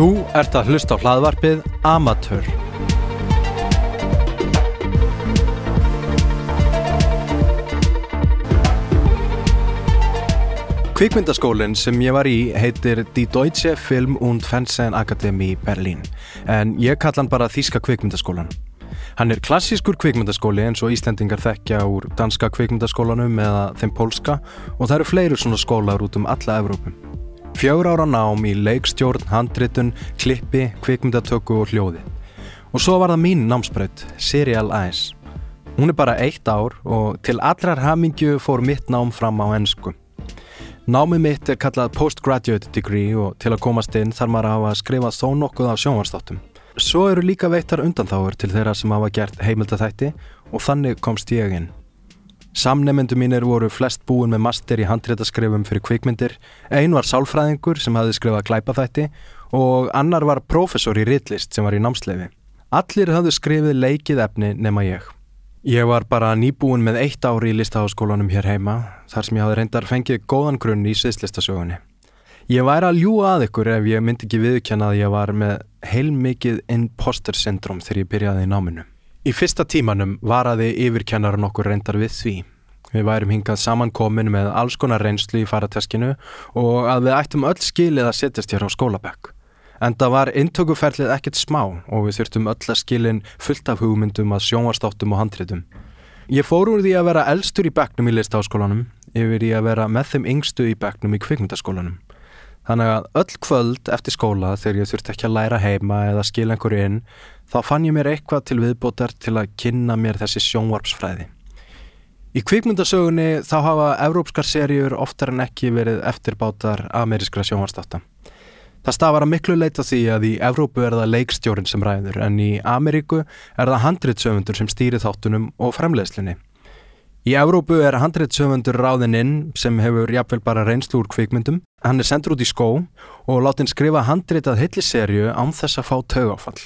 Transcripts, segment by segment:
Þú ert að hlusta á hlaðvarpið Amatör. Kvikmyndaskólinn sem ég var í heitir Die Deutsche Film- und Fernsehakademie Berlin en ég kalla hann bara Þíska kvikmyndaskólan. Hann er klassískur kvikmyndaskóli eins og Íslendingar þekkja úr danska kvikmyndaskólanum eða þeim pólska og það eru fleiri svona skólar út um alla Evrópum. Fjögur ára nám í leikstjórn, handritun, klippi, kvikmyndatöku og hljóði. Og svo var það mín námsbreytt, Serial Eyes. Hún er bara eitt ár og til allrar hamingju fór mitt nám fram á ennsku. Námið mitt er kallað Postgraduate Degree og til að komast inn þarf maður að hafa skrifað þó nokkuð af sjónvarsdáttum. Svo eru líka veittar undanþáur til þeirra sem hafa gert heimildathætti og þannig komst ég inn. Samnefnendu mínir voru flest búin með master í handréttaskrifum fyrir kvikmyndir, einn var sálfræðingur sem hafði skrifað glæpaþætti og annar var profesor í ritlist sem var í námsleifi. Allir hafðu skrifið leikið efni nema ég. Ég var bara nýbúin með eitt ári í listaháskólanum hér heima þar sem ég hafði reyndar fengið góðan grunn í sviðslistasögunni. Ég væri að ljúa að ykkur ef ég myndi ekki viðkjanna að ég var með heilmikið imposter syndrom þegar ég byrjaði í náminu. Í fyrsta tímanum varaði yfirkennaran okkur reyndar við því. Við værum hingað samankomin með alls konar reynslu í farateskinu og að við ættum öll skilið að setjast hér á skólabekk. En það var intökuferlið ekkert smá og við þurftum öll að skilin fullt af hugmyndum að sjónvastáttum og handritum. Ég fór úr því að vera elstur í bekknum í listaháskólanum yfir í að vera með þeim yngstu í bekknum í kvikmyndaskólanum. Þannig að öll kvöld eftir skóla þegar ég þurfti ekki að læra heima eða skilja einhverju inn þá fann ég mér eitthvað til viðbótar til að kynna mér þessi sjónvarpsfræði. Í kvikmyndasögunni þá hafa evrópskar serjur oftar en ekki verið eftirbátar amerískra sjónvarstáta. Það stafar að miklu leita því að í Evrópu er það leikstjórin sem ræður en í Ameríku er það handritsöfundur sem stýri þáttunum og fremlegslinni. Í Evrópu er handritsöfundur ráðinn inn sem hefur jafnvel bara reynslu úr kvikmyndum. Hann er sendur út í skó og látin skrifa handritað heilliserju án þess að fá tögáfall.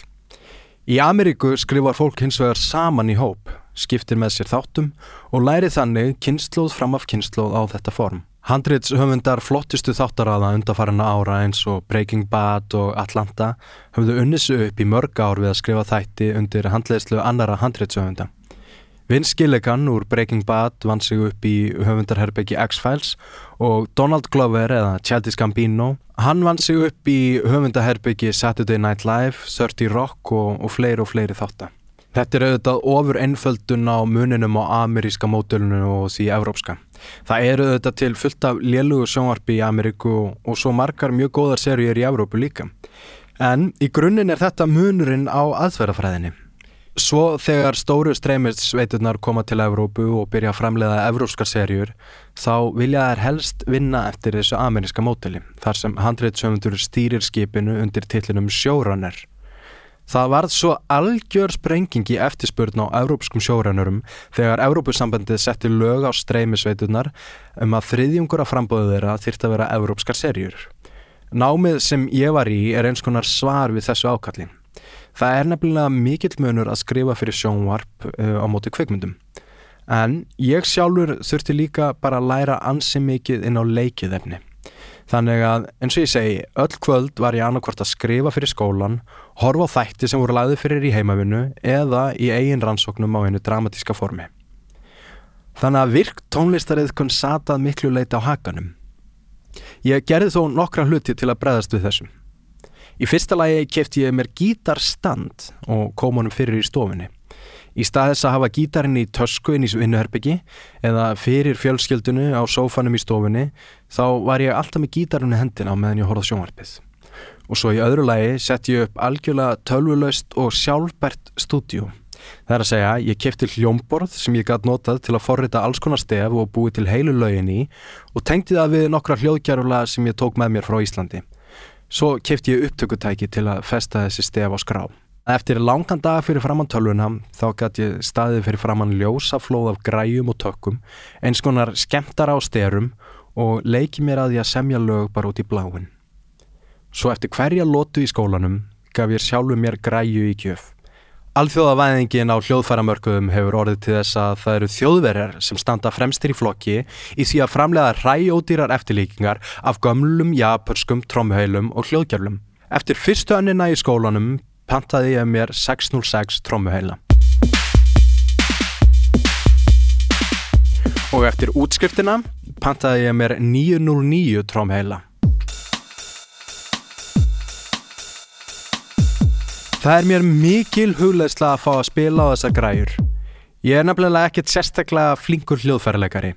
Í Ameríku skrifar fólk hins vegar saman í hóp, skiptir með sér þáttum og læri þannig kynnslóð fram af kynnslóð á þetta form. Handritshöfundar flottustu þáttaraða undarfarana ára eins og Breaking Bad og Atlanta höfðu unnisu upp í mörg ár við að skrifa þætti undir handleðslu annara handritshöfunda. Vince Gilligan úr Breaking Bad vann sig upp í höfundarherbyggi X-Files og Donald Glover eða Childish Gambino hann vann sig upp í höfundarherbyggi Saturday Night Live, 30 Rock og, og fleiri og fleiri þáttar. Þetta er auðvitað ofur ennföldun á muninum á ameríska módulunu og því evrópska. Það eru auðvitað til fullt af lélugu sjónvarpi í Ameríku og, svo margar mjög góðar serjur í Evrópu líka. En í grunninn er þetta munurinn á aðsverðafræðinni. Svo þegar stóru streymisveiturnar koma til Evrópu og byrja að framleiða evrópskar serjur þá vilja þær helst vinna eftir þessu ameríska mótili þar sem handreitsöfundur stýrir skipinu undir tillinum Showrunner. Það varð svo algjör sprenging í eftirspurn á európskum sjórænurum þegar Európusambandið setti lög á streymisveitunar um að þriðjungur af frambóðu þeirra þýrt að vera európskar serjur. Námið sem ég var í er eins konar svar við þessu ákalli. Það er nefnilega mikill munur að skrifa fyrir sjónvarp uh, á móti kveikmyndum. En ég sjálfur þurfti líka bara að læra ansi mikið inn á leikið efni. Þannig að eins og ég segi, öll kvöld var ég annarkvort að skrifa fyrir skólan, horfa á þætti sem voru lagði fyrir í heimavinnu eða í eigin rannsóknum á einu dramatíska formi. Þannig að virk tónlistarið kon satað miklu leita á hakanum. Ég gerði þó nokkra hluti til að breðast við þessum. Í fyrsta lagi kefti ég mér gítarstand og kom honum fyrir í stofinni. Í stað þess að hafa gítarinn í tösku inn í vinnuherbyggi eða fyrir fjölskyldunu á sófanum í stofunni þá var ég alltaf með gítarinn í hendina meðan ég horfði sjónvarpið. Og svo í öðru lagi sett ég upp algjörlega tölvulaust og sjálfbært stúdjú. Það er að segja, ég kefti hljómborð sem ég gæti notað til að forrita alls konar stef og búið til heilu lögin í og tengti það við nokkra hljóðgjárula sem ég tók með mér frá Íslandi. Svo kefti ég upptökutæki til að festa þessi stef á skrá. Eftir langan dag fyrir framann tölvuna þá gæti ég staðið fyrir framann ljósaflóð af græjum og tökkum, eins konar skemmtar á styrum og leiki mér að ég að semja lög bara út í bláin. Svo eftir hverja lótu í skólanum gaf ég sjálfu mér græju í gjöf. Alþjóðavæðingin á hljóðfæramörkuðum hefur orðið til þess að það eru þjóðverjar sem standa fremstir í flokki í því að framlega ræjódýrar eftirlíkingar af gömlum, japanskum, trómmuheilum og hljóðgjörlum. Eftir fyrstu önnina í skólanum pantaði ég mér 606 trómuheila. Og eftir útskriftina pantaði ég mér 909 trómuheila. Það er mér mikil hugleðsla að fá að spila á þessa græjur. Ég er nefnilega ekkert sérstaklega flinkur hljóðfærleikari.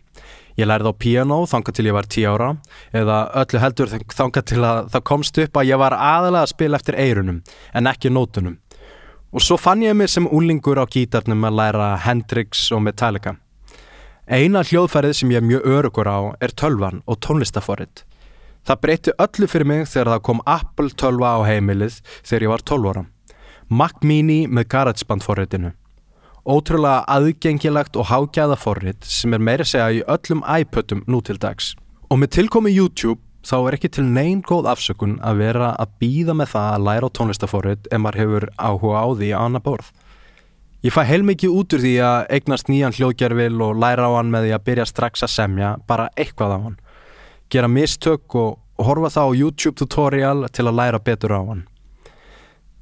Ég lærði á piano þanga til ég var 10 ára eða öllu heldur þanga til að það komst upp að ég var aðalega að spila eftir eirunum en ekki nótunum. Og svo fann ég mig sem úlingur á gítarnum að læra Hendrix og Metallica. Eina hljóðfærið sem ég er mjög örugur á er tölvan og tónlistaforrið. Það breytti öllu fyrir mig þegar það kom Apple 12 á heimilið þegar ég var 12 ára. Mac Mini með GarageBand forritinu. Ótrúlega aðgengilagt og hágæða forrit sem er meira segja í öllum iPodum nú til dags. Og með tilkomi YouTube þá er ekki til neyn góð afsökun að vera að býða með það að læra á tónlistaforrit ef maður hefur áhuga á því á annað borð. Ég fæ heilmikið út úr því að eignast nýjan hljóðgerfil og læra á hann með því að byrja strax að semja bara eitthvað á hann. Gera mistök og horfa þá á YouTube tutorial til að læra betur á hann.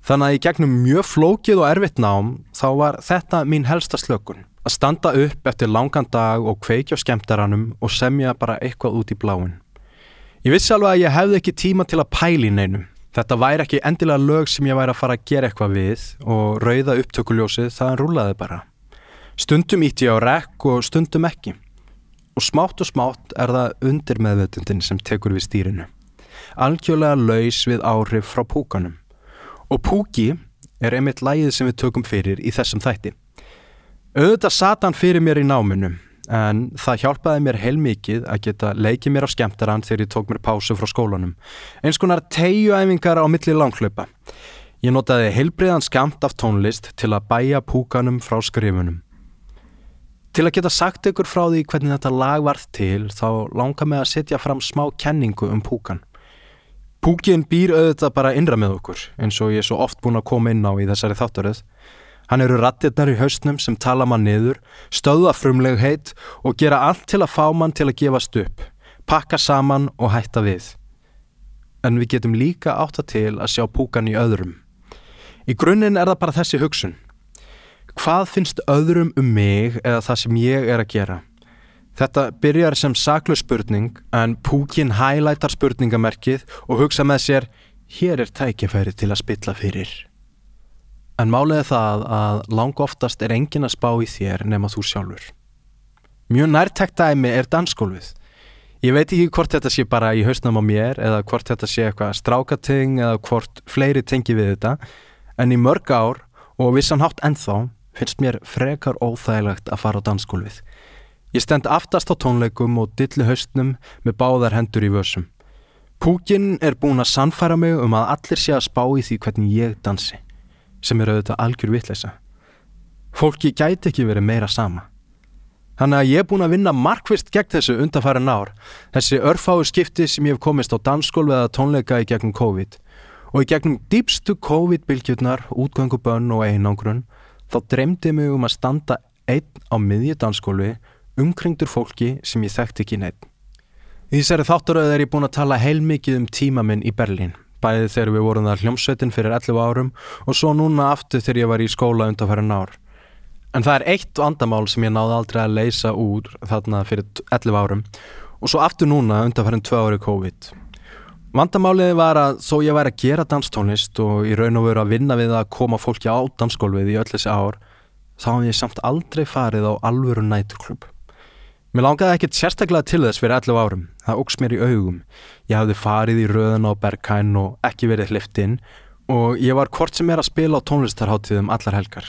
Þannig að í gegnum mjög flókið og erfitt nám þá var þetta mín helsta slökun. Að standa upp eftir langan dag og kveikja skemmtaranum og semja bara eitthvað út í bláin. Ég vissi alveg að ég hefði ekki tíma til að pæli neinum. Þetta væri ekki endilega lög sem ég væri að fara að gera eitthvað við og rauða upptökuljósið það rúlaði bara. Stundum íti ég á rekk og stundum ekki. Og smátt og smátt er það undir meðvöndin sem tekur við stýrinu. Algjörlega laus við áhrif frá púkanum. Og Púki er einmitt lægið sem við tökum fyrir í þessum þætti. Auðvitað satan fyrir mér í náminu en það hjálpaði mér heilmikið að geta leikið mér á skemmtaran þegar ég tók mér pásu frá skólanum. Eins konar tegjuæfingar á milli langklöpa. Ég notaði heilbriðan skamt af tónlist til að bæja púkanum frá skrifunum. Til að geta sagt ykkur frá því hvernig þetta lag varð til þá langar mig að setja fram smá kenningu um púkan. Púkin býr auðvitað bara innra með okkur eins og ég er svo oft búin að koma inn á í þessari þáttaröð. Hann eru rattirnar í hausnum sem tala mann niður, stöða frumleg heit og gera allt til að fá mann til að gefast upp, pakka saman og hætta við. En við getum líka átta til að sjá púkan í öðrum. Í grunninn er það bara þessi hugsun. Hvað finnst öðrum um mig eða það sem ég er að gera? Þetta byrjar sem saklu spurning en Púkin hælætar spurningamerkið og hugsa með sér hér er tækifæri til að spilla fyrir. En málega það að lang oftast er engin að spá í þér nema þú sjálfur. Mjög nærtækt dæmi er dansskólfið. Ég veit ekki hvort þetta sé bara í hausnum á mér eða hvort þetta sé eitthvað strákating eða hvort fleiri tengi við þetta en í mörg ár og vissan hátt ennþá finnst mér frekar óþægilegt að fara á dansskólfið. Ég stend aftast á tónleikum og dilli haustnum með báðar hendur í vössum. Púkin er búin að sannfæra mig um að allir sé að spá í því hvernig ég dansi, sem er auðvitað algjör vitleisa. Fólki gæti ekki verið meira sama. Þannig að ég er búin að vinna markvist gegn þessu undanfæra nár, þessi örfáu skipti sem ég hef komist á dansskólf eða tónleika í gegnum COVID. Og í gegnum dýpstu COVID-bylgjurnar, útgöngubönn og einangrun, þá dreymdi mig um að standa einn á miðju dansskólfi umkringdur fólki sem ég þekkt ekki neitt. Í þessari þátturöðu er ég búin að tala heilmikið um tíma minn í Berlín, bæðið þegar við vorum þar hljómsveitin fyrir 11 árum og svo núna aftur þegar ég var í skóla undanfærin ár. En það er eitt vandamál sem ég náði aldrei að leysa úr þarna fyrir 11 árum og svo aftur núna undanfærin 2 ári COVID. Vandamálið var að þó ég væri að gera danstónlist og í raun og veru að vinna við að koma fólki á dansgólfið í öll þessi ár, þá hef ég samt aldrei farið á alvöru nætuklub. Mér langaði ekkert sérstaklega til þess fyrir 11 árum. Það ógs mér í augum. Ég hafði farið í röðun á Berghain og ekki verið hliftinn og ég var hvort sem er að spila á tónlistarháttíðum allar helgar.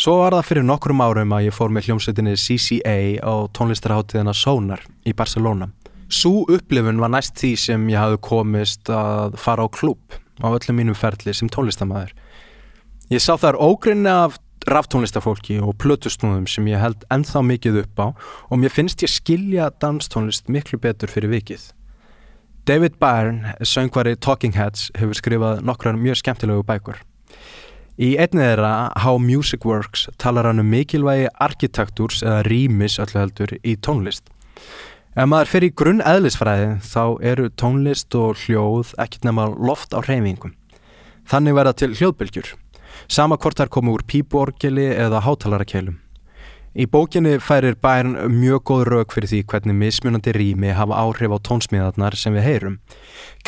Svo var það fyrir nokkrum árum að ég fór með hljómsveitinni CCA á tónlistarháttíðina Sonar í Barcelona. Sú upplifun var næst því sem ég hafði komist að fara á klúb á öllum mínum ferli sem tónlistamæður. Ég sá þar ógrinni af ráftónlistafólki og plötusnúðum sem ég held ennþá mikið upp á og mér finnst ég skilja danstónlist miklu betur fyrir vikið. David Byrne, söngvari Talking Heads, hefur skrifað nokkrar mjög skemmtilegu bækur. Í einnið þeirra, How Music Works, talar hann um mikilvægi arkitektúrs eða rýmis öllu heldur í tónlist. Ef maður fer í grunn eðlisfræði þá eru tónlist og hljóð ekkert nema loft á reyfingum. Þannig verða til hljóðbylgjur, sama hvort þær komu úr píborgili eða hátalarakælum. Í bókinni færir bærin mjög góð rauk fyrir því hvernig mismunandi rými hafa áhrif á tónsmíðarnar sem við heyrum.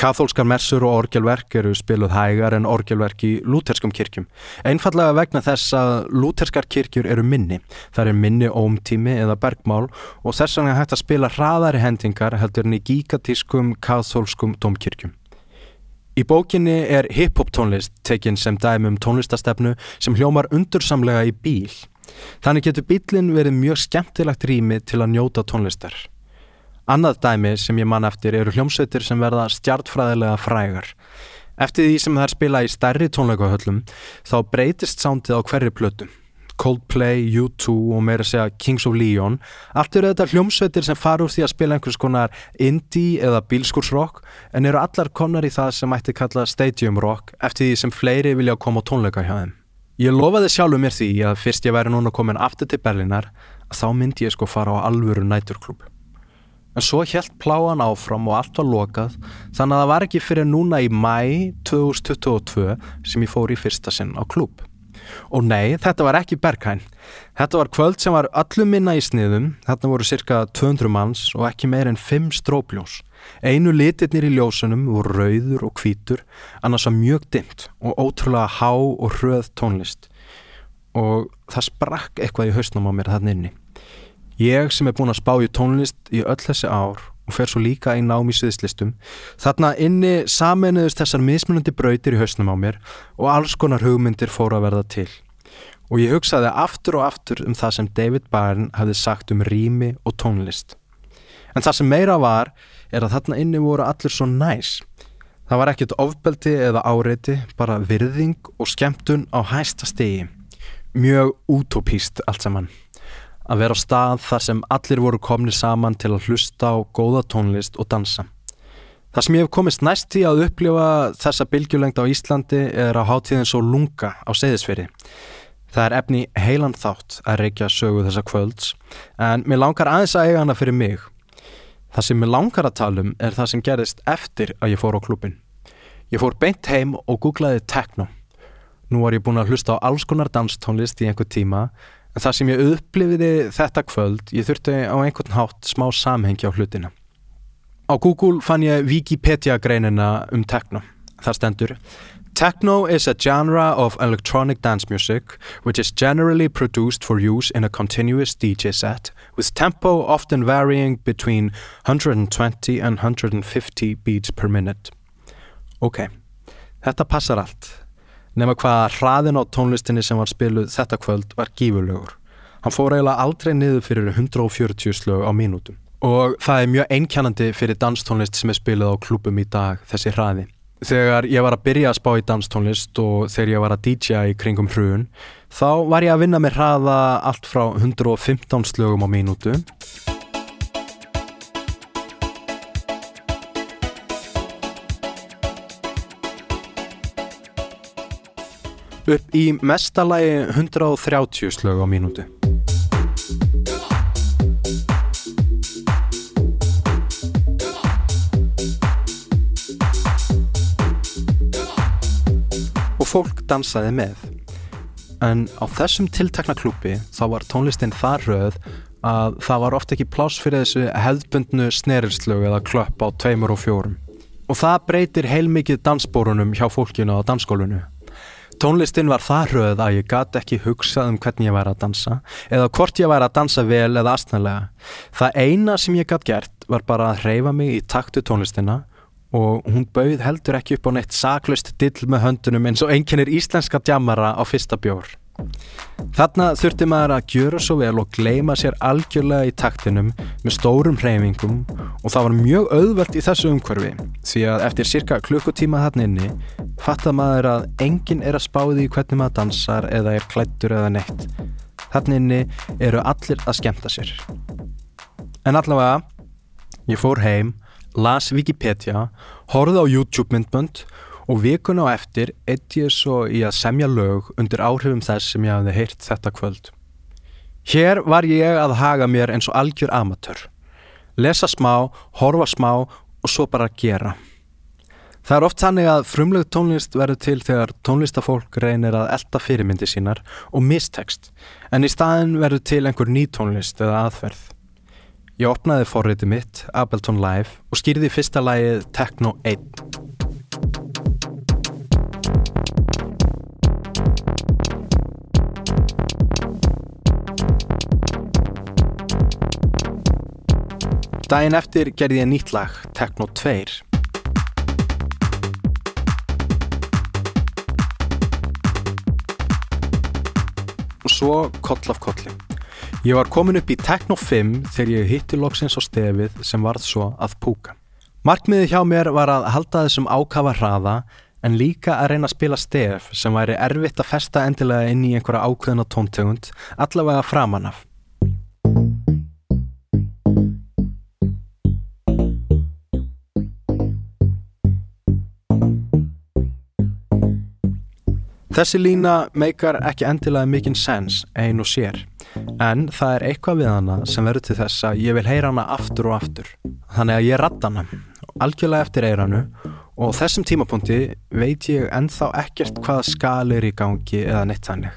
Kathólskar messur og orgelverk eru spiluð hægar en orgelverk í lúterskum kirkjum. Einfallega vegna þess að lúterskar kirkjur eru minni. Það er minni ómtími eða bergmál og þess vegna hægt að spila hraðari hendingar heldur en í gigatískum kathólskum domkirkjum. Í bókinni er hip-hop tónlist tekinn sem dæmi um tónlistastefnu sem hljómar undursamlega í bíl. Þannig getur bílinn verið mjög skemmtilagt rými til að njóta tónlistar. Annað dæmi sem ég man eftir eru hljómsveitir sem verða stjartfræðilega frægar. Eftir því sem þær spila í stærri tónleikahöllum þá breytist sándið á hverju plötu. Coldplay, U2 og meira segja Kings of Leon allt eru þetta hljómsveitir sem fara úr því að spila einhvers konar indie eða bílskursrock en eru allar komnar í það sem ætti kalla stadium rock eftir því sem fleiri vilja koma á tónleika hjá þeim. Ég lofaði sjálfu mér því að fyrst ég væri núna komin aftur til Berlinar að þá myndi ég sko fara á alvöru næturklub. En svo helt pláan áfram og allt var lokað þannig að það var ekki fyrir núna í mæ 2022 sem ég fór í fyrsta sinn á klub. Og nei, þetta var ekki Berghain. Þetta var kvöld sem var öllum minna í sniðum, þarna voru cirka 200 manns og ekki meir en 5 strópljós. Einu litirnir í ljósunum voru rauður og hvítur, annars var mjög dimt og ótrúlega há og hröð tónlist. Og það sprakk eitthvað í hausnum á mér þann inni. Ég sem er búin að spá í tónlist í öll þessi ár og fer svo líka í nám í sviðslistum, þarna inni saminuðust þessar mismunandi brautir í hausnum á mér og alls konar hugmyndir fóru að verða til. Og ég hugsaði aftur og aftur um það sem David Byrne hafði sagt um rými og tónlist. En það sem meira var er að þarna inni voru allir svo næs. Það var ekkert ofbeldi eða áreiti, bara virðing og skemmtun á hæsta stegi. Mjög utopíst allt saman. Að vera á stað þar sem allir voru komni saman til að hlusta á góða tónlist og dansa. Það sem ég hef komist næst í að upplifa þessa bylgjulengd á Íslandi er á hátíðin svo lunga á segðisferi. Það er efni heilan þátt að reykja sögu þessa kvölds en mér langar aðeins að eiga hana fyrir mig Það sem ég langar að tala um er það sem gerist eftir að ég fór á klubin. Ég fór beint heim og googlaði techno. Nú var ég búin að hlusta á alls konar danstónlist í einhver tíma en það sem ég upplifiði þetta kvöld, ég þurfti á einhvern hátt smá samhengi á hlutina. Á Google fann ég Wikipedia greinina um techno. Það stendur Techno is a genre of electronic dance music which is generally produced for use in a continuous DJ set with tempo often varying between 120 and 150 beats per minute. Ok, þetta passar allt. Nefna hvaða hraðin á tónlistinni sem var spiluð þetta kvöld var gífurlegur. Hann fór eiginlega aldrei niður fyrir 140 slög á mínútum. Og það er mjög einkjænandi fyrir danstónlist sem er spiluð á klúpum í dag, þessi hraði. Þegar ég var að byrja að spá í danstónlist og þegar ég var að DJa í kringum hrun þá var ég að vinna með hraða allt frá 115 slögum á mínútu upp í mestalagi 130 slög á mínútu fólk dansaði með. En á þessum tiltakna klúpi þá var tónlistin það röð að það var ofta ekki pláss fyrir þessu hefðbundnu snerilslög eða klöpp á tveimur og fjórum. Og það breytir heilmikið dansbórunum hjá fólkinu á dansskólinu. Tónlistin var það röð að ég gæti ekki hugsað um hvernig ég væri að dansa eða hvort ég væri að dansa vel eða astnælega. Það eina sem ég gæti gert var bara að reyfa mig í taktu tónlistina og hún bauð heldur ekki upp á neitt saklust dill með höndunum eins og einkennir íslenska djamara á fyrsta bjór. Þarna þurfti maður að gjöra svo vel og gleima sér algjörlega í taktinum með stórum hreyfingum og það var mjög auðvelt í þessu umhverfi því að eftir cirka klukkutíma þarna inni fattað maður að enginn er að spáði í hvernig maður dansar eða er klættur eða neitt. Þarna inni eru allir að skemta sér. En allavega, ég fór heim las Wikipedia, horfði á YouTube myndbönd og vikun á eftir eitt ég svo í að semja lög undir áhrifum þess sem ég hafði heyrt þetta kvöld. Hér var ég að haga mér eins og algjör amatör. Lesa smá, horfa smá og svo bara gera. Það er oft þannig að frumleg tónlist verður til þegar tónlistafólk reynir að elda fyrirmyndi sínar og mistekst, en í staðin verður til einhver ný tónlist eða aðferð. Ég opnaði forriði mitt, Ableton Live, og skýrði fyrsta lægið Techno 1. Dæin eftir gerði ég nýtt lag, Techno 2. Og svo koll af kolli. Ég var komin upp í Techno 5 þegar ég hitti loksins á stefið sem varð svo að púka. Markmiði hjá mér var að halda þessum ákafa hraða en líka að reyna að spila stef sem væri erfitt að festa endilega inn í einhverja ákveðina tóntegund allavega framanaf. Þessi lína meikar ekki endilega mikinn sens ein og sér. En það er eitthvað við hana sem verður til þess að ég vil heyra hana aftur og aftur. Þannig að ég ratta hana algjörlega eftir eiranu og þessum tímapunkti veit ég ennþá ekkert hvaða skalir í gangi eða neitt þannig.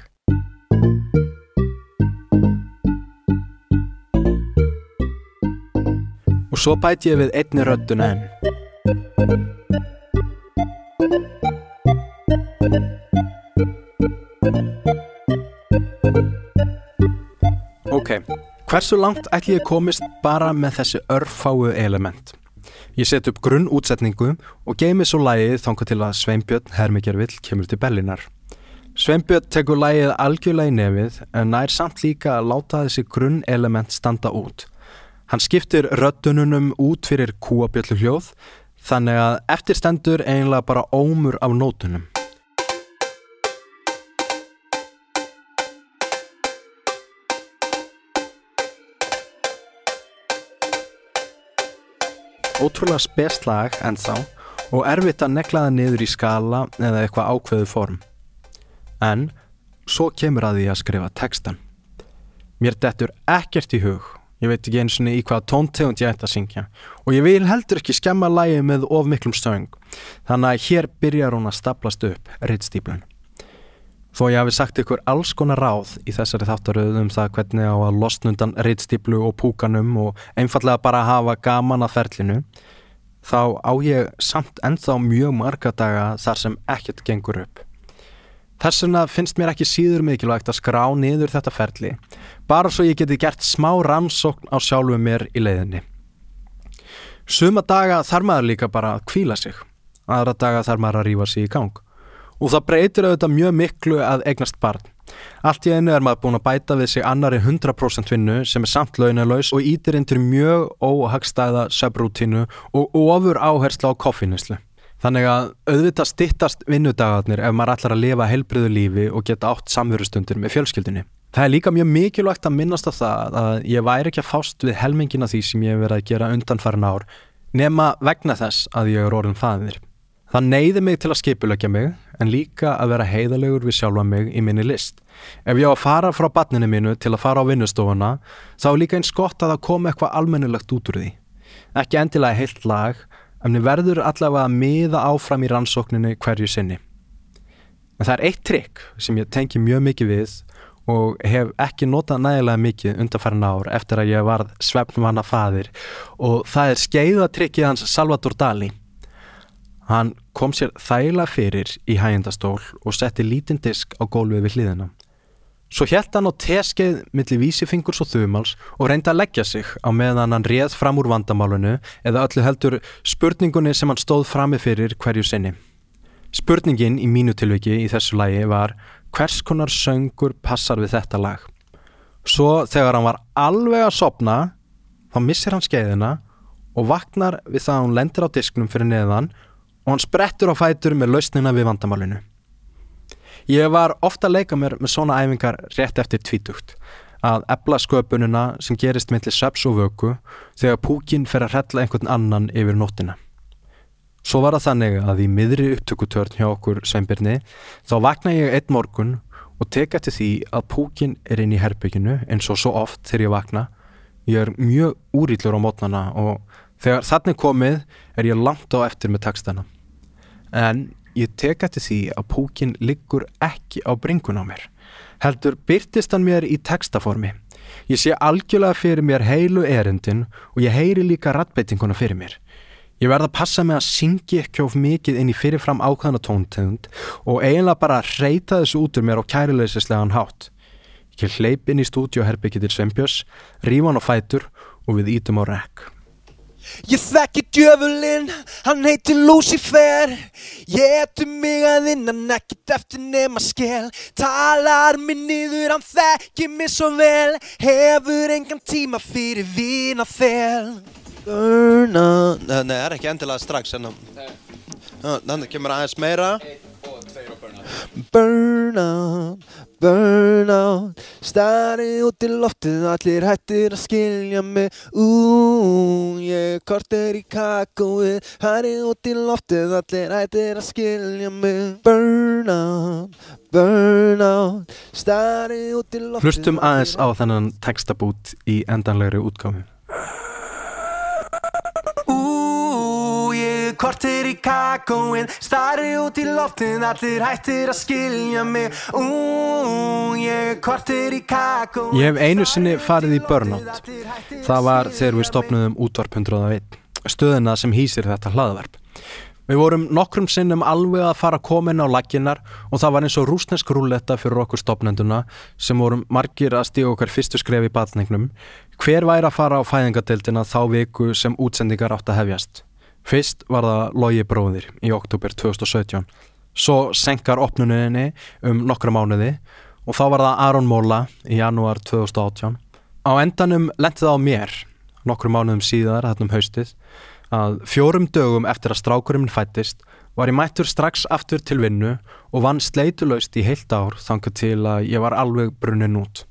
Og svo bæti ég við einni röddun enn Ok, hversu langt ætli ég komist bara með þessi örfáu element? Ég set upp grunn útsetningu og geimi svo lægið þángu til að Sveinbjörn Hermikjörvill kemur til Bellinar. Sveinbjörn tekur lægið algjörlega í nefið en nær samt líka að láta þessi grunn element standa út. Hann skiptir röddununum út fyrir kúabjöllu hljóð þannig að eftirstendur eiginlega bara ómur af nótunum. Ótrúlega speslag ennþá og erfitt að negla það niður í skala eða eitthvað ákveðu form. En svo kemur að því að skrifa textan. Mér dettur ekkert í hug, ég veit ekki eins og í hvaða tóntegund ég ætti að syngja og ég vil heldur ekki skemma lægi með of miklum stöng, þannig að hér byrjar hún að staplast upp reittstýplun. Þó ég hafi sagt ykkur alls konar ráð í þessari þáttaröðum um það hvernig á að losnundan reittstiplu og púkanum og einfallega bara hafa gaman að ferlinu, þá á ég samt ennþá mjög marga daga þar sem ekkert gengur upp. Þess vegna finnst mér ekki síður mikilvægt að skrá niður þetta ferli, bara svo ég geti gert smá rannsókn á sjálfu mér í leiðinni. Suma daga þarf maður líka bara að kvíla sig, aðra daga þarf maður að rýfa sig í gang og það breytir auðvitað mjög miklu að eignast barn. Allt í einu er maður búin að bæta við sig annari 100% vinnu sem er samt launalaus og ítir inn til mjög óhagstæða söbrútínu og ofur áhersla á koffinislu. Þannig að auðvitað stittast vinnudagarnir ef maður ætlar að lifa heilbriðu lífi og geta átt samverustundir með fjölskyldunni. Það er líka mjög mikilvægt að minnast á það að ég væri ekki að fást við helmingina því sem ég hef verið að gera undanfærin ár nema vegna þess að ég er orðin fæðir. Það neyði mig til að skipulegja mig en líka að vera heiðalegur við sjálfa mig í minni list. Ef ég á að fara frá batninu mínu til að fara á vinnustofuna þá er líka eins gott að það komi eitthvað almennilegt út úr því. Ekki endilega heilt lag en við verður allavega að miða áfram í rannsókninu hverju sinni. En það er eitt trikk sem ég tengi mjög mikið við og hef ekki notað nægilega mikið undanfærin ár eftir að ég varð svefnvanna fadir og það er skeiðatrikkið hans Salvador Dali Hann kom sér þægla fyrir í hægindastól og setti lítinn disk á gólfið við hliðina. Svo helt hann á teskeið millir vísifingurs og þumals og reyndi að leggja sig á meðan hann réð fram úr vandamálunu eða öllu heldur spurningunni sem hann stóð frami fyrir hverju sinni. Spurningin í mínu tilviki í þessu lagi var hvers konar söngur passar við þetta lag. Svo þegar hann var alveg að sopna þá missir hann skeiðina og vaknar við það að hann lendir á disknum fyrir neðan og hann sprettur á fætur með lausnina við vandamálinu. Ég var ofta að leika mér með svona æfingar rétt eftir tvítugt að ebla sköpununa sem gerist mellir söps og vöku þegar púkin fer að hrella einhvern annan yfir nóttina. Svo var það þannig að í miðri upptökutörn hjá okkur Sveinbjörni þá vakna ég einn morgun og teka til því að púkin er inn í herbygginu eins og svo oft þegar ég vakna Ég er mjög úrýtlur á mótnana og þegar þannig komið er ég langt á eftir með textana. En ég tek eftir því að púkin liggur ekki á bringun á mér. Heldur byrtist hann mér í textaformi. Ég sé algjörlega fyrir mér heilu erindin og ég heyri líka rattbeitinguna fyrir mér. Ég verða að passa mig að syngi ekki of mikið inn í fyrirfram ákvæðana tóntegund og eiginlega bara reyta þessu út úr mér á kærulegislegan hátt. Ég hleyp inn í stúdioherbyggi til Sveinbjörns, ríf hann á fætur og við ítum á rekk. Ég þekki djöfulinn, hann heitir Lucifer. Ég etu mig að innan ekkert eftir nema skell Talar mig niður, hann þekki mig svo vel. Hefur engan tíma fyrir vina þel Burna Nei, það er ekki endilega strax en Þannig kemur aðeins meira Burn out, burn out. Stari út í loftið, allir hættir að skilja mig Ú, ég kortir í kakóið Stari út í loftið, allir hættir að skilja mig. Burn out, burn out. Stari út í loftið Hlustum aðeins á þennan textabút í endanlegri útgáfi. Ég kortir í kakóin Stari út í loftin, allir hættir að skilja mig Ú, ég kortir í kakóin Ég hef einu sinni farið í burnout. Það var þegar við stopnum útvarp 101, stöðina sem hýsir þetta hlaðvarp. Við vorum nokkrum sinnum alveg að fara inn á laginnar og það var eins og rúsnesk rúletta fyrir okkur stopnenduna sem vorum margir að stíga okkar fyrstu skref í batningnum. Hver væri að fara á fæðingadeildina þá viku sem útsendingar átt að hefjast? Fyrst var það Logi bróðir í oktober 2017. Svo senkar opnuninni um nokkra mánuði og þá var það Aron Móla í janúar 2018. Á endanum lendi það á mér, nokkru mánuðum síðar, þarna um haustið, að fjórum dögum eftir að strákurinn fættist var ég mættur strax aftur til vinnu og vann sleitulaust í heilt ár þangar til að ég var alveg brunnin út.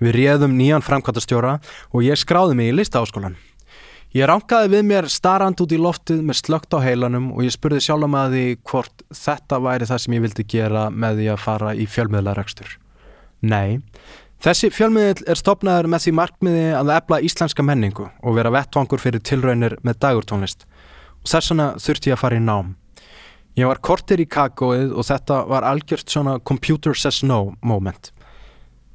Við réðum nýjan framkvæmtastjóra og ég skráði mig í listaáskólan. Ég ránkaði við mér starrand út í loftið með slögt á heilanum og ég spurði sjálf með því hvort þetta væri það sem ég vildi gera með því að fara í fjölmiðlaregstur. Nei, Þessi fjölmiðil er stopnaður með því markmiði að efla íslenska menningu og vera vettvangur fyrir tilraunir með dagurtónlist og þess vegna þurfti ég að fara í nám. Ég var kortir í kakóið og þetta var algjört svona computer says no moment.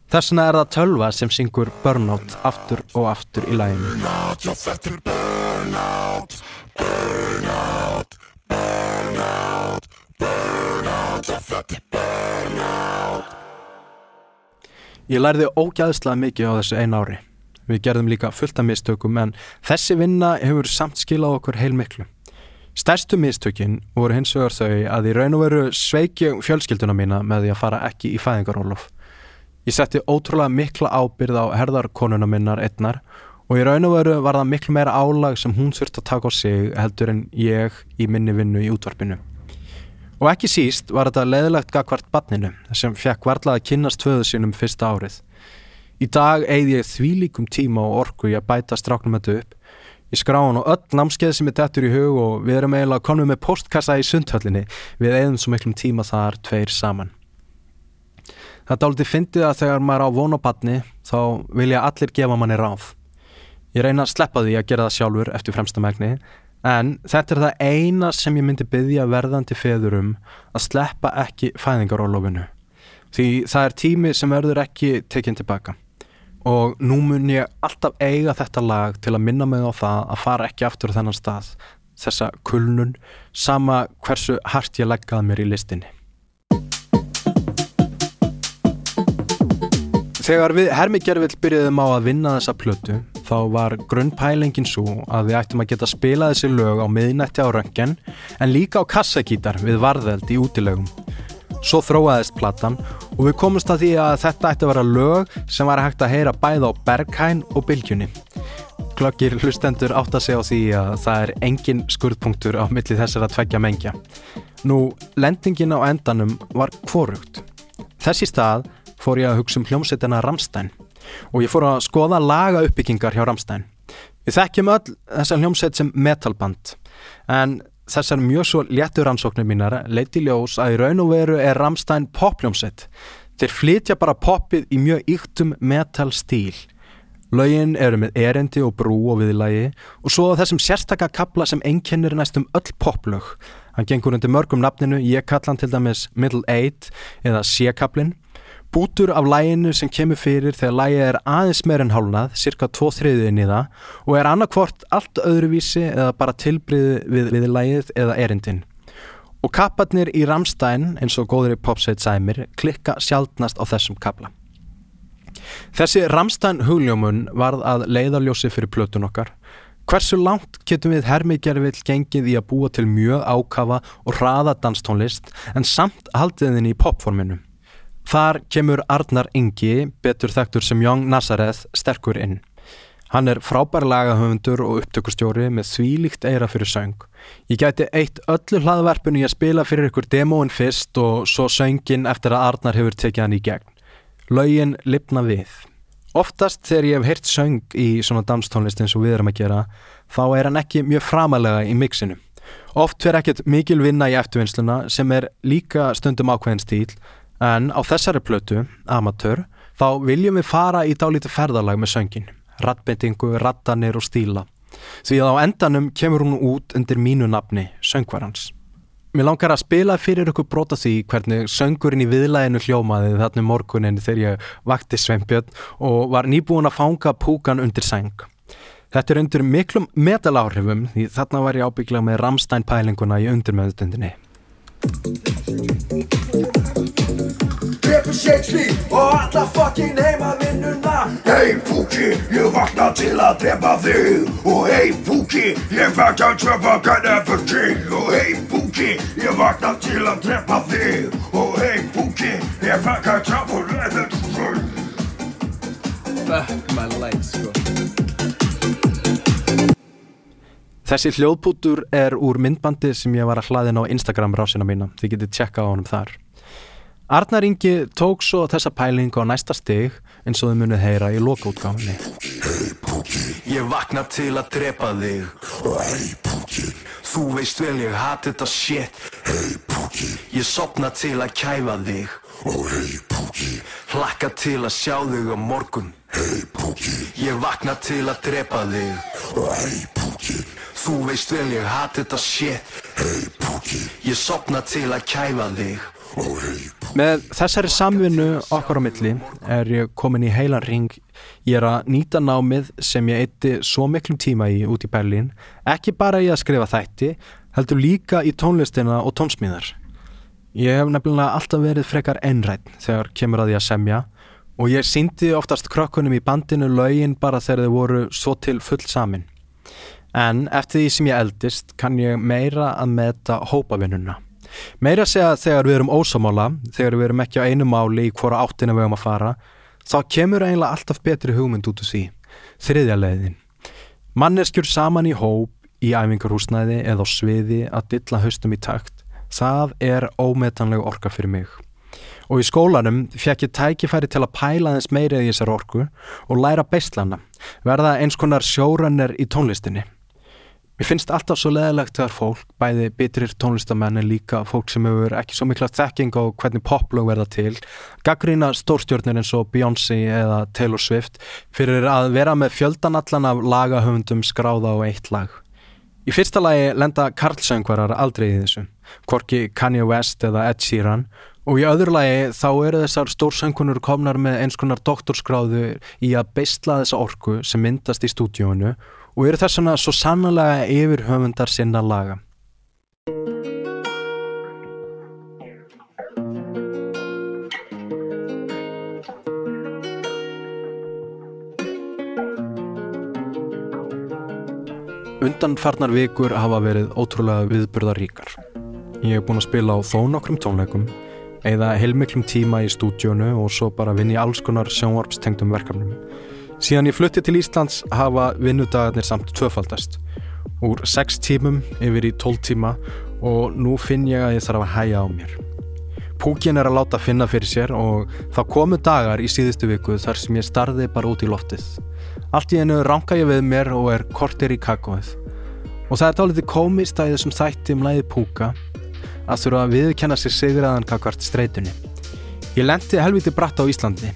Þess vegna er það tölva sem syngur Burnout aftur og aftur í læginu. Burnout, já þetta er burnout Burnout, burnout Burnout, já þetta er burnout Ég lærði ógæðslega mikið á þessu einu ári. Við gerðum líka fullt af mistökum en þessi vinna hefur samt skilað okkur heilmiklu. Stærstu mistökin voru hins vegar þau að í raun og veru sveiki fjölskylduna mína með því að fara ekki í fæðingarólof. Ég setti ótrúlega mikla ábyrð á herðarkonuna minnar einnar og í raun og veru var það miklu meira álag sem hún þurfti að taka á sig heldur en ég í minni vinnu í útvarpinu. Og ekki síst var þetta leðilegt gagvart barninu sem fekk varlega að kynast tvöðu sínum fyrsta árið. Í dag eigði ég þvílíkum tíma og orku ég að bæta stráknum þetta upp. Ég skrá hann á öll námskeið sem er dettur í hug og við erum eiginlega konum með postkassa í sundhöllinni. Við eigðum svo miklum tíma þar tveir saman. Þetta áldi fyndið að þegar maður á vona barni þá vilja allir gefa manni ráð. Ég reyna að sleppa því að gera það sjálfur eftir fremsta megni En þetta er það eina sem ég myndi byggja verðandi feðurum að sleppa ekki fæðingarólofinu. Því það er tími sem verður ekki tekinn tilbaka. Og nú mun ég alltaf eiga þetta lag til að minna mig á það að fara ekki aftur á þennan stað. Þessa kulnun, sama hversu hart ég leggaði mér í listinni. Þegar við Hermi Gervill byrjuðum á að vinna þessa plötu þá var grunnpælingin svo að við ættum að geta spilað þessi lög á miðnætti á röngen en líka á kassakítar við varðeld í útilegum. Svo þróaðist platan og við komumst að því að þetta ætti að vera lög sem var hægt að heyra bæða á Berghæn og Bylgjunni. Klöggir hlustendur átt að segja á því að það er engin skurðpunktur á milli þessar að tveggja mengja. Nú, lendingin á endanum var kvorugt. Þessi stað fór ég að hugsa um hljómsveitina Ramstein og ég fór að skoða laga uppbyggingar hjá Ramstein. Við þekkjum öll þessar hljómsveit sem metalband en þessar mjög svo léttur rannsóknir mínar leiti ljós að í raun og veru er Ramstein popljómsveit. Þeir flytja bara popið í mjög yktum metal stíl. Lögin eru með erendi og brú og viðlægi og svo þessum sérstaka kapla sem einkennir næstum öll poplög. Hann gengur undir mörgum nafninu, ég kalla hann til dæmis Middle Eight eða C-kaplinn. Bútur af læginu sem kemur fyrir þegar lægið er aðeins meir en hálnað, cirka tvo þriðið inn í það og er annarkvort allt öðruvísi eða bara tilbriði við viðlægið eða erindin. Og kapparnir í Ramstein, eins og góður í popsveit sæmir, klikka sjaldnast á þessum kapla. Þessi Ramstein hugljómun varð að leiðaljósi fyrir plötun okkar. Hversu langt getum við hermigerfill gengið í að búa til mjög ákafa og hraða danstónlist en samt haldiðinni í popforminu? Þar kemur Arnar Ingi, betur þekktur sem Young Nazareth, sterkur inn. Hann er frábær lagahöfundur og upptökustjóri með þvílíkt eira fyrir söng. Ég gæti eitt öllu hlaðverfinu í að spila fyrir ykkur demóin fyrst og svo söngin eftir að Arnar hefur tekið hann í gegn. Laugin lipna við. Oftast þegar ég hef heyrt söng í svona danstónlist eins og við erum að gera, þá er hann ekki mjög framalega í mixinu. Oft fer ekkert mikil vinna í eftirvinnsluna sem er líka stundum ákveðin stíl, en á þessari plötu, Amatör, þá viljum við fara í dálítið ferðalag með söngin rattbeitingu, rattanir og stíla. Því að á endanum kemur hún út undir mínu nafni, söngvarans. Mér langar að spila fyrir ykkur brota því hvernig söngurinn í viðlæðinu hljómaði þarna morgunin þegar ég vakti Sveinbjörn og var nýbúin að fanga púkan undir sæng. Þetta er undir miklum metaláhrifum því þarna var ég ábygglega með Ramstein pælinguna í undirmeðutundinni. Grepur Shakespeare og alla fucking heimavinnuna Hei Púki, ég vakna til að drepa þig Og hei Púki, ég vakna til að kanna fyrir þig Og hei Púki, ég vakna til að drepa þig Og hei Púki, ég vakna til að drepa þig Fuck my life sko Þessi hljóðpútur er úr myndbandi sem ég var að hlaðin á Instagram rásina mína. Þið getið tjekka á honum þar. Arnar Ingi tók svo þessa pælingu á næsta stig eins og þau munið heyra í lokaútgáfinni. Ég vakna til að drepa þig. Hei Púki Þú veist vel ég hati þetta shit. Hei Púki Ég sopna til að kæfa þig. Og hei Púki Hlakka til að sjá þig á morgun. Hei Púki Ég vakna til að drepa þig. Og hei Púki Þú veist vel ég hati þetta shit. Hei Púki Ég sopna til að kæfa þig Með þessari samvinnu okkar á milli er ég komin í heilan ring. Ég er að nýta námið sem ég eitti svo miklum tíma í út í Berlín, ekki bara í að skrifa þætti, heldur líka í tónlistina og tónsmíðar. Ég hef nefnilega alltaf verið frekar einrætt þegar kemur að því að semja og ég síndi oftast krökkunum í bandinu lögin bara þegar þau voru svo til full samin. En eftir því sem ég eldist kann ég meira að meta hópavinnuna. Meira að segja þegar við erum ósamála, þegar við erum ekki á einu máli í hvora áttina við erum að fara, þá kemur eiginlega alltaf betri hugmynd út úr því. Þriðja leiðin. Manneskjur saman í hóp, í æfingarhúsnæði eða á sviði að dilla haustum í takt, það er ómetanleg orka fyrir mig. Og í skólanum fekk ég tækifæri til að pæla þess meira í þessar orku og læra beislana, verða eins konar sjórunner í tónlistinni. Mér finnst alltaf svo leðilegt þegar fólk, bæði bitrir tónlistamenn en líka fólk sem hefur ekki svo mikla þekking á hvernig poplög verða til, gaggrína stórstjórnir eins og Beyoncé eða Taylor Swift fyrir að vera með fjöldanallan af lagahöfundum skráða á eitt lag. Í fyrsta lagi lenda karlsöngvarar aldrei í þessu, hvorki Kanye West eða Ed Sheeran og í öðru lagi þá eru þessar stórsöngunur komnar með eins konar doktorskráðu í að beistla þessa orku sem myndast í stúdíónu og eru þess vegna svo sannlega yfir höfundar sinna laga. Undanfarnar vikur hafa verið ótrúlega viðburðaríkar. Ég hef búin að spila á þó nokkrum tónleikum, eða heilmiklum tíma í stúdjónu og svo bara vinni alls konar sjónvarpstengdum verkefnum. Síðan ég flutti til Íslands hafa vinnudagarnir samt tvöfaldast. Úr 6 tímum yfir í 12 tíma og nú finn ég að ég þarf að hæja á mér. Púkin er að láta finna fyrir sér og þá komu dagar í síðustu viku þar sem ég starði bara út í loftið. Allt í einu ranka ég við mér og er kortir í kakóið. Og það er dálítið komist að þessum þætti um læði púka að þurfa að viðkenna sér sigraðan kakvart streytunni. Ég lendi helviti bratt á Íslandi.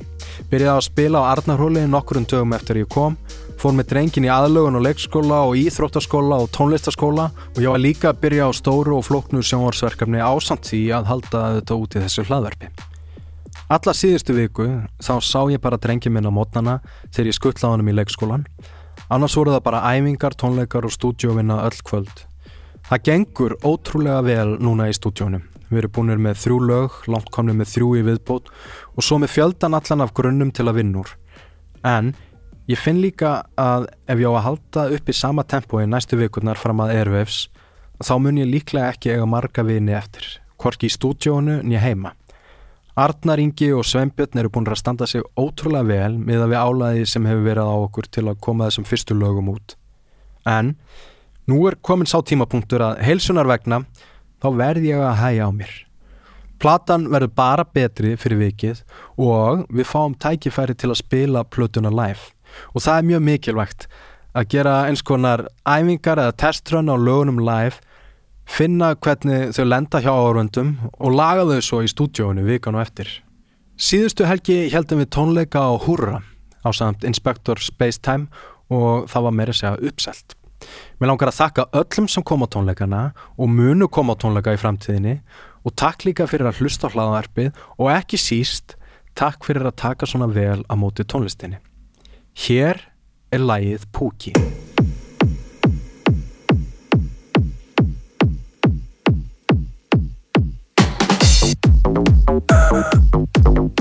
Byrjaði að spila á Arnarhóli nokkurum dögum eftir ég kom, fór með drengin í aðlögun og leikskóla og íþróttaskóla og tónlistaskóla og ég var líka að byrja á stóru og flóknu sjónvarsverkefni ásamt því að halda þetta út í þessu hlaðverfi. Alla síðustu viku þá sá ég bara drengin minn á mótnana þegar ég skuttlaði honum í leikskólan. Annars voru það bara æfingar, tónleikar og stúdjóvinna öll kvöld. Það gengur ótrúlega vel núna í stúdjónum. Við erum búinir með þrjú lög, langt komnið með þrjú í viðbót og svo með fjöldan allan af grunnum til að vinna úr. En ég finn líka að ef ég á að halda upp í sama tempói næstu vikurnar fram að Airwaves þá mun ég líklega ekki eiga marga vini eftir, hvorki í stúdjónu nýja heima. Arnar Ingi og Sveinbjörn eru búin að standa sig ótrúlega vel með að við álæði sem hefur verið á okkur til að koma þessum fyrstu lögum út. En nú er komin sá tímapunktur að heilsunar vegna þá verð ég að hæja á mér. Platan verður bara betri fyrir vikið og við fáum tækifæri til að spila plötuna live og það er mjög mikilvægt að gera eins konar æfingar eða testrun á lögunum live finna hvernig þau lenda hjá árundum og laga þau svo í stúdjóinu vikan og eftir. Síðustu helgi heldum við tónleika á Húrra á samt Inspector Spacetime og það var meira segja uppselt. Mér langar að þakka öllum sem kom á tónleikana og munu kom á tónleika í framtíðinni og takk líka fyrir að hlusta á hlaðanverfið og ekki síst takk fyrir að taka svona vel á móti tónlistinni. Hér er lægið Púki. Ég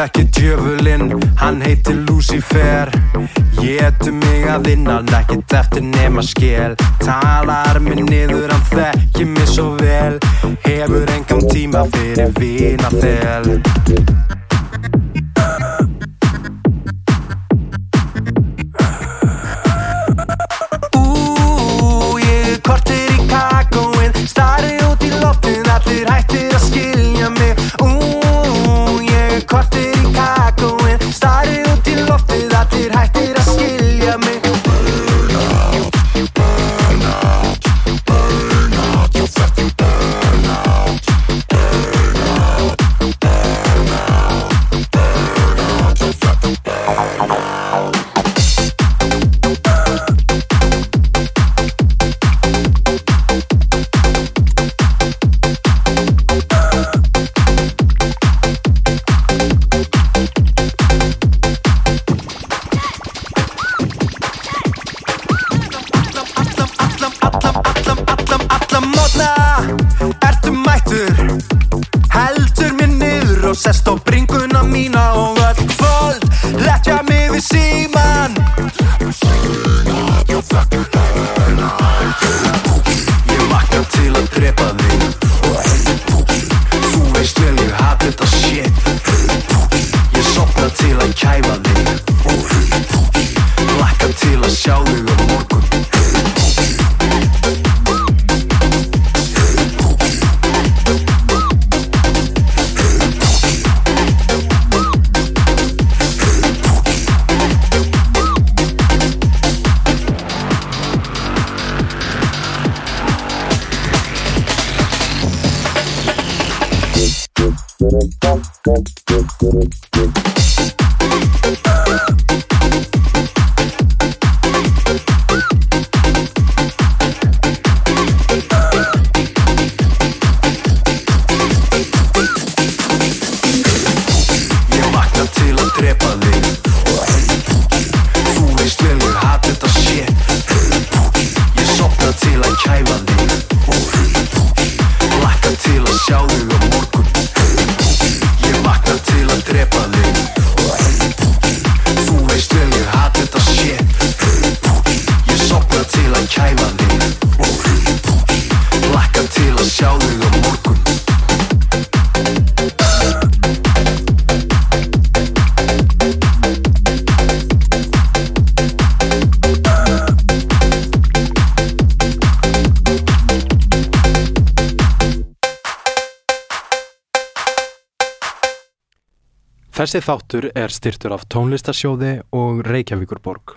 þekki djöfulinn, hann heitir Lucifer. Ég etu mig að innan, ekkert eftir nema skell Talar mig niður, hann þekki mig svo vel. Hefur engan tíma fyrir vina þel Þessi þáttur er styrtur af tónlistasjóði og Reykjavíkurborg.